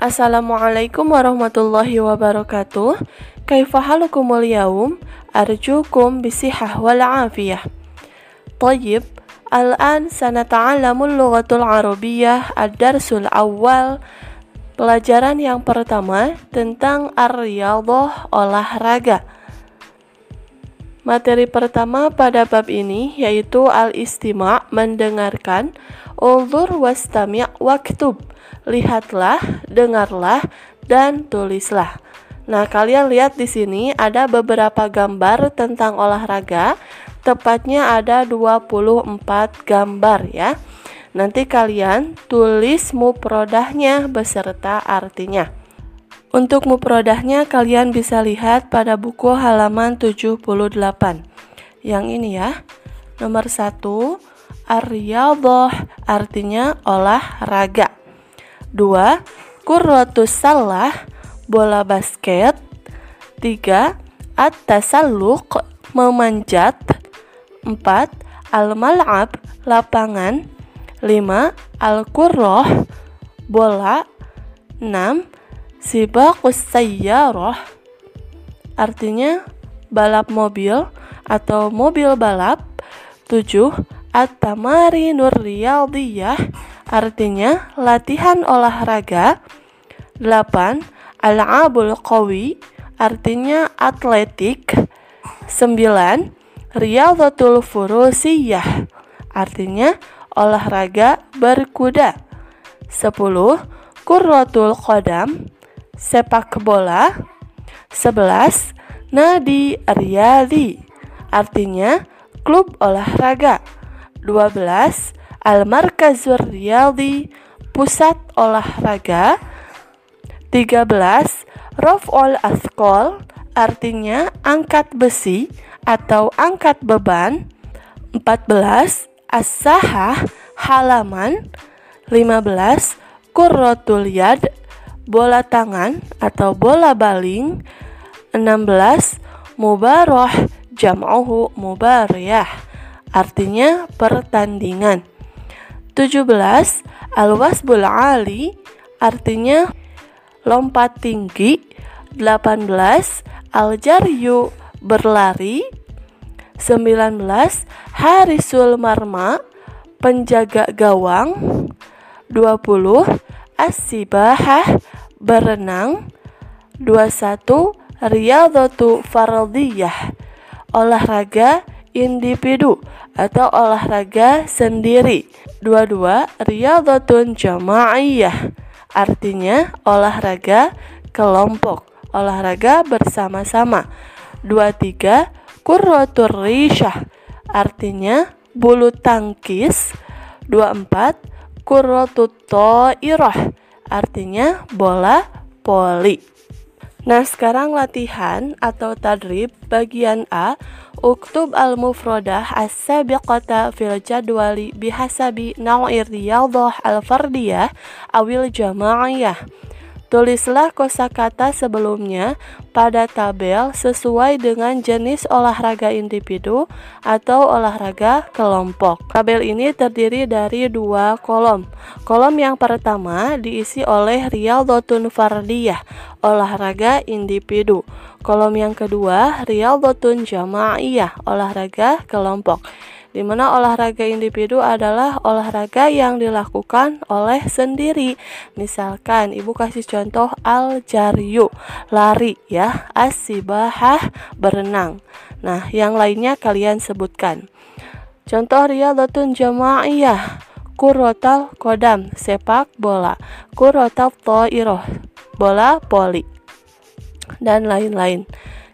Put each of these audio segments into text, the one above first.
Assalamualaikum warahmatullahi wabarakatuh. Kaifa halukumul yaum? Arjukum bisihah wal afiyah. طيب الآن سنتعلم اللغة العربية الدرس الأول Pelajaran yang pertama tentang ar-riyadhah olahraga. Materi pertama pada bab ini yaitu al-istima' mendengarkan, ulzur wastami' waktub lihatlah, dengarlah, dan tulislah. Nah, kalian lihat di sini ada beberapa gambar tentang olahraga. Tepatnya ada 24 gambar ya. Nanti kalian tulis muprodahnya beserta artinya. Untuk muprodahnya kalian bisa lihat pada buku halaman 78. Yang ini ya. Nomor 1, ar artinya olahraga. 2. Kurratus salah bola basket 3. At-tasalluk memanjat 4. Al-mal'ab lapangan 5. Al-kurroh bola 6. Sibakus sayyarah artinya balap mobil atau mobil balap 7. At-tamari nur riyadiyah artinya latihan olahraga. 8. Al-abul qawi artinya atletik. 9. Riyadhatul furusiyah artinya olahraga berkuda. 10. Kurratul qadam sepak bola. 11. Nadi riyadi artinya klub olahraga. 12. Al-Markazur Riyadi Pusat Olahraga 13. Raf'ul Askol artinya angkat besi atau angkat beban 14. As-sahah halaman 15. Kurrotul yad bola tangan atau bola baling 16. Mubaroh jam'uhu mubariyah artinya pertandingan 17. Al-wasbul ali artinya lompat tinggi. 18. Al-jaryu berlari. 19. Harisul marma penjaga gawang. 20. As-sibahah berenang. 21. Riyadhatu fardiyah olahraga individu atau olahraga sendiri. Dua-dua riyadhatun jama'iyah artinya olahraga kelompok, olahraga bersama-sama. Dua tiga kurratur rishah artinya bulu tangkis. Dua empat kurratut ta'irah artinya bola poli. Nah, sekarang latihan atau tadrib bagian A Uktub al-mufradah as-sabiqata fil jadwali bihasabi naw'ir riyadhah al-fardiyah awil jama'iyah. Tulislah kosakata sebelumnya pada tabel sesuai dengan jenis olahraga individu atau olahraga kelompok. Tabel ini terdiri dari dua kolom. Kolom yang pertama diisi oleh riyadhatun fardiyah, olahraga individu. Kolom yang kedua riyadhatun jama'iyah, olahraga kelompok di mana olahraga individu adalah olahraga yang dilakukan oleh sendiri. Misalkan ibu kasih contoh al-jaryu, lari ya, as-sibahah, berenang. Nah, yang lainnya kalian sebutkan. Contoh riyadhatun jama'iyah, kurotal kodam, sepak bola, kurotal to'iroh, bola poli, dan lain-lain.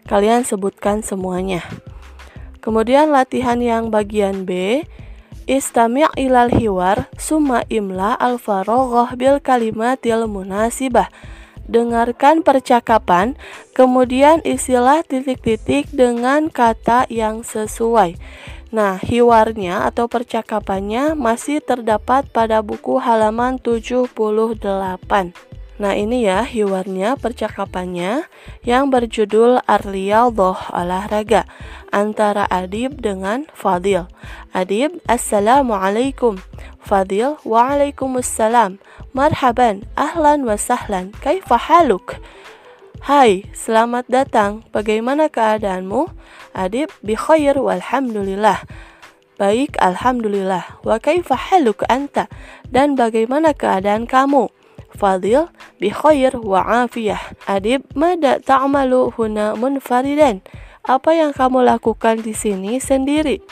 Kalian sebutkan semuanya. Kemudian latihan yang bagian B Istami' ilal hiwar summa imla al farogoh bil kalimatil munasibah Dengarkan percakapan, kemudian isilah titik-titik dengan kata yang sesuai. Nah, hiwarnya atau percakapannya masih terdapat pada buku halaman 78. Nah ini ya hiwarnya percakapannya yang berjudul Ar-Riyadhah olahraga antara Adib dengan Fadil. Adib, Assalamualaikum. Fadil, Waalaikumsalam. Marhaban, ahlan wa sahlan. Kaifa haluk? Hai, selamat datang. Bagaimana keadaanmu? Adib, bi khair walhamdulillah. Baik, alhamdulillah. Wa kaifa haluk anta? Dan bagaimana keadaan kamu? Fadil, bi khair wa afiyah. Adib, mada ta'malu huna munfaridan? Apa yang kamu lakukan di sini sendiri?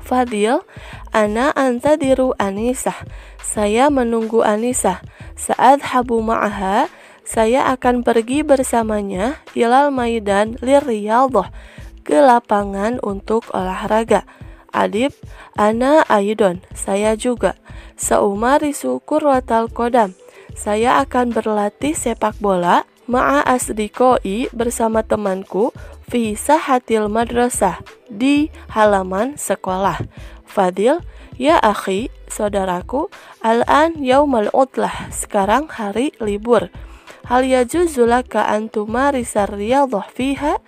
Fadil, ana antadiru Anisah. Saya menunggu Anisah. Saat habu ma'aha, saya akan pergi bersamanya ilal maidan lirriyadhah ke lapangan untuk olahraga. Adib, ana aidon, saya juga. Seumarisu kurwatal kodam. Saya akan berlatih sepak bola ma'a asdikoi bersama temanku fi sahatil madrasah di halaman sekolah. Fadil, ya akhi, saudaraku, al-an yaumal utlah, sekarang hari libur. Hal yajuzulaka antumarisar riyadhah fiha?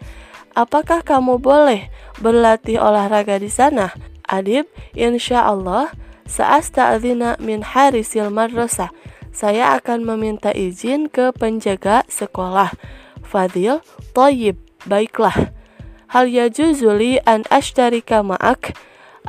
Apakah kamu boleh berlatih olahraga di sana? Adib, insya Allah, sa'asta'adzina min harisil madrasah. Saya akan meminta izin ke penjaga sekolah. Fadil, toyib, baiklah. Hal yajuzuli an ashtarika ma'ak?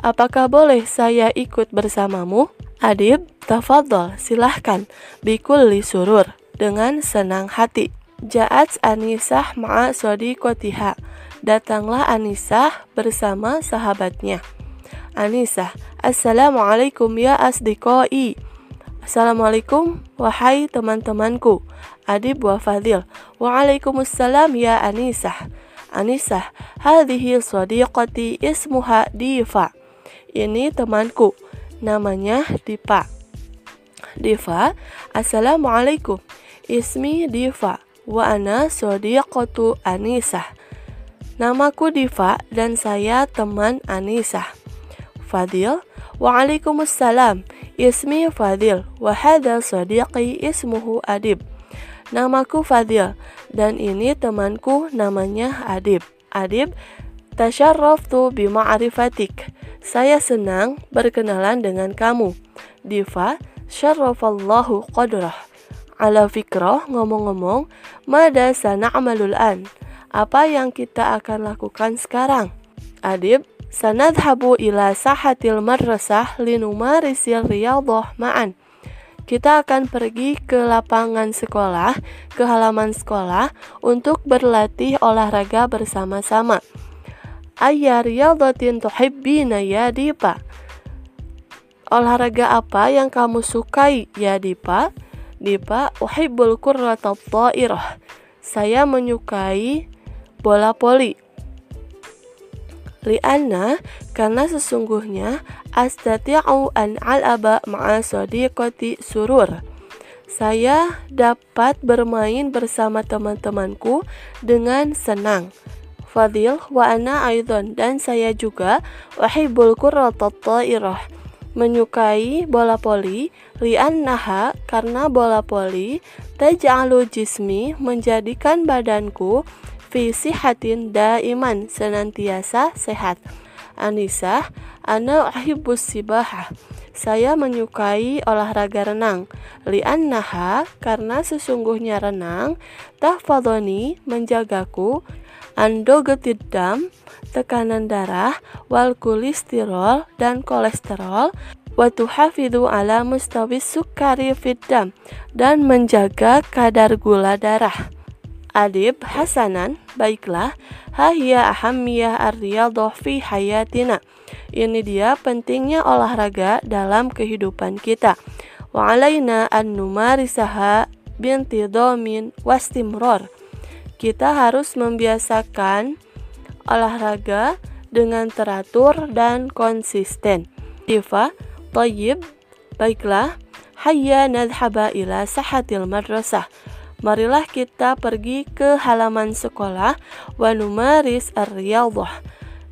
Apakah boleh saya ikut bersamamu? Adib, tafadhol, silahkan. Bikulli surur dengan senang hati. Ja'at Anisah ma'a sodiqotiha. Datanglah Anisah bersama sahabatnya. Anisah, Assalamualaikum ya asdiqoi. Assalamualaikum, wahai teman-temanku. Adib wa Fadil. Waalaikumsalam ya Anisah. Anisah, hadhihi sadiqati ismuha Diva. Ini temanku, namanya Diva. Diva, Assalamualaikum. Ismi Diva wa ana sodiqatu Anisah. Namaku Diva dan saya teman Anisah. Fadil, Waalaikumsalam. Ismi Fadil wa hadha sadiqi ismuhu Adib. Namaku Fadil dan ini temanku namanya Adib. Adib, tasyarraftu bima'rifatik. Saya senang berkenalan dengan kamu. Diva, syarrafallahu qadrah ala fikrah ngomong-ngomong mada sana'malul an apa yang kita akan lakukan sekarang adib sanadhabu ila sahatil madrasah linumarisil riyadhah ma'an kita akan pergi ke lapangan sekolah, ke halaman sekolah untuk berlatih olahraga bersama-sama. Ayya riyadatin tuhibbina ya Dipa? Olahraga apa yang kamu sukai ya Dipa? Dipa, uhibbul kurrata ta'irah. Saya menyukai bola poli. Lianna, karena sesungguhnya astati'u an al'aba ma'a sadiqati surur. Saya dapat bermain bersama teman-temanku dengan senang. Fadil wa ana aidon dan saya juga uhibbul kurrata ta'irah menyukai bola poli naha karena bola poli taj'alu jismi menjadikan badanku fi sihatin daiman senantiasa sehat. Anissa, ana uhibbus sibahah. Saya menyukai olahraga renang. naha karena sesungguhnya renang tahfadhoni menjagaku andogetidam tekanan darah, wal kolesterol dan kolesterol, wa tuhafidhu ala mustawis sukari fiddam dan menjaga kadar gula darah. Adib Hasanan, baiklah, hahya ahamiyah ar-riyadah fi hayatina. Ini dia pentingnya olahraga dalam kehidupan kita. Wa alaina an numarisaha bintidamin wastimror kita harus membiasakan olahraga dengan teratur dan konsisten. Diva, tayyib, baiklah, hayya nadhaba ila sahatil madrasah. Marilah kita pergi ke halaman sekolah wa numaris ar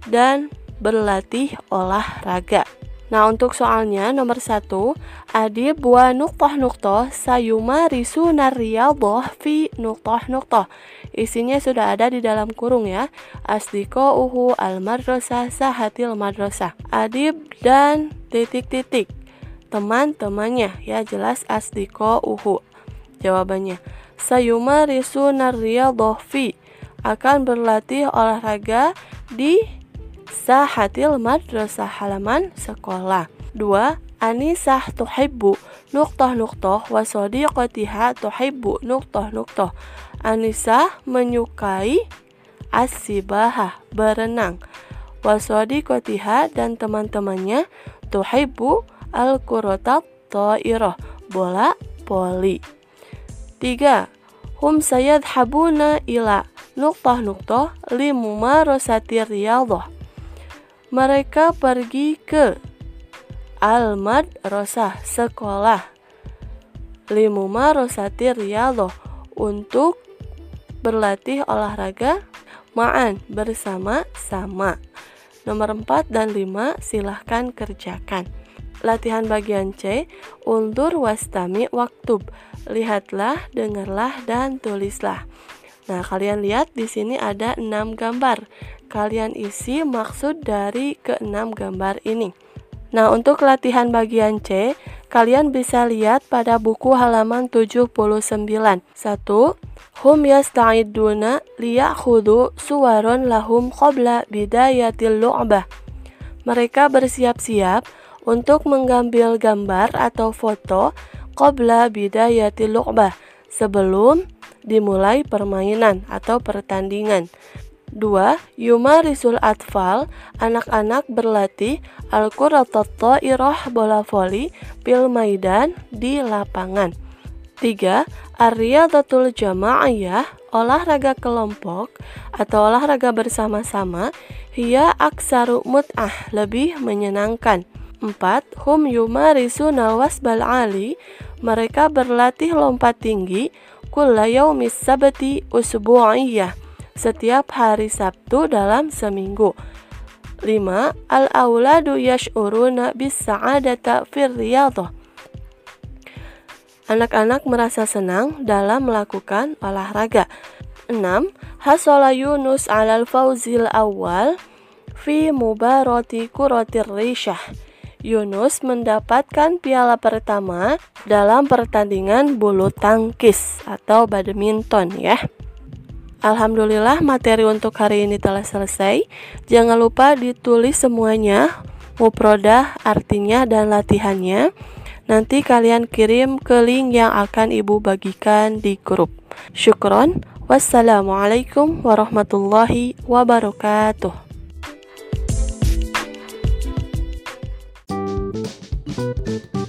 dan berlatih olahraga. Nah untuk soalnya nomor satu Adib wa nuktah nuktah sayuma risuna riyadhah fi nuktah nuktah Isinya sudah ada di dalam kurung ya. Asdiko uhu al madrasah sahatil madrasah. Adib dan titik-titik teman-temannya. Ya jelas asdiko uhu jawabannya sayuma risu nariyadhofi akan berlatih olahraga di sahatil madrasah halaman sekolah. Dua Anisah tuhibbu nuktah nuktah wa sadiqatiha tuhibbu nuktah nuktah Anisah menyukai asibahah berenang. Wa sadiqatiha dan teman-temannya tuhibbu al-kurotat ta'irah bola poli tiga hum habuna ila nuktah nuktah limumarosati riyadhah. Mereka pergi ke almad rosah sekolah limumarosati riyadhah untuk berlatih olahraga ma'an bersama-sama. Nomor 4 dan 5 silahkan kerjakan Latihan bagian C, undur wastami waktub. Lihatlah, dengarlah, dan tulislah. Nah, kalian lihat di sini ada 6 gambar. Kalian isi maksud dari keenam gambar ini. Nah, untuk latihan bagian C, kalian bisa lihat pada buku halaman 79. 1. Hum yasta'iduna liya'khudhu suwaron lahum qabla bidayatil lu'bah. Mereka bersiap-siap untuk mengambil gambar atau foto qabla bidayati lu'bah sebelum dimulai permainan atau pertandingan. 2. Yumarisul atfal, anak-anak berlatih al-quratat ta'irah bola voli bil maidan di lapangan. 3. Ar-riyadatul jama'iyah, olahraga kelompok atau olahraga bersama-sama, hia aksaru mut'ah, lebih menyenangkan. 4. Hum yumarisuna wasbal ali Mereka berlatih lompat tinggi Kulla yaumis sabati usbu'iyah Setiap hari Sabtu dalam seminggu 5. Al-awladu yash'uruna bis sa'adata fir riyadah Anak-anak merasa senang dalam melakukan olahraga. 6. Hasala Yunus alal fauzil awal fi mubarati kuratir rishah. Yunus mendapatkan piala pertama dalam pertandingan bulu tangkis atau badminton ya. Alhamdulillah materi untuk hari ini telah selesai. Jangan lupa ditulis semuanya, muprodah artinya dan latihannya. Nanti kalian kirim ke link yang akan ibu bagikan di grup. Syukron. Wassalamualaikum warahmatullahi wabarakatuh. Thank you.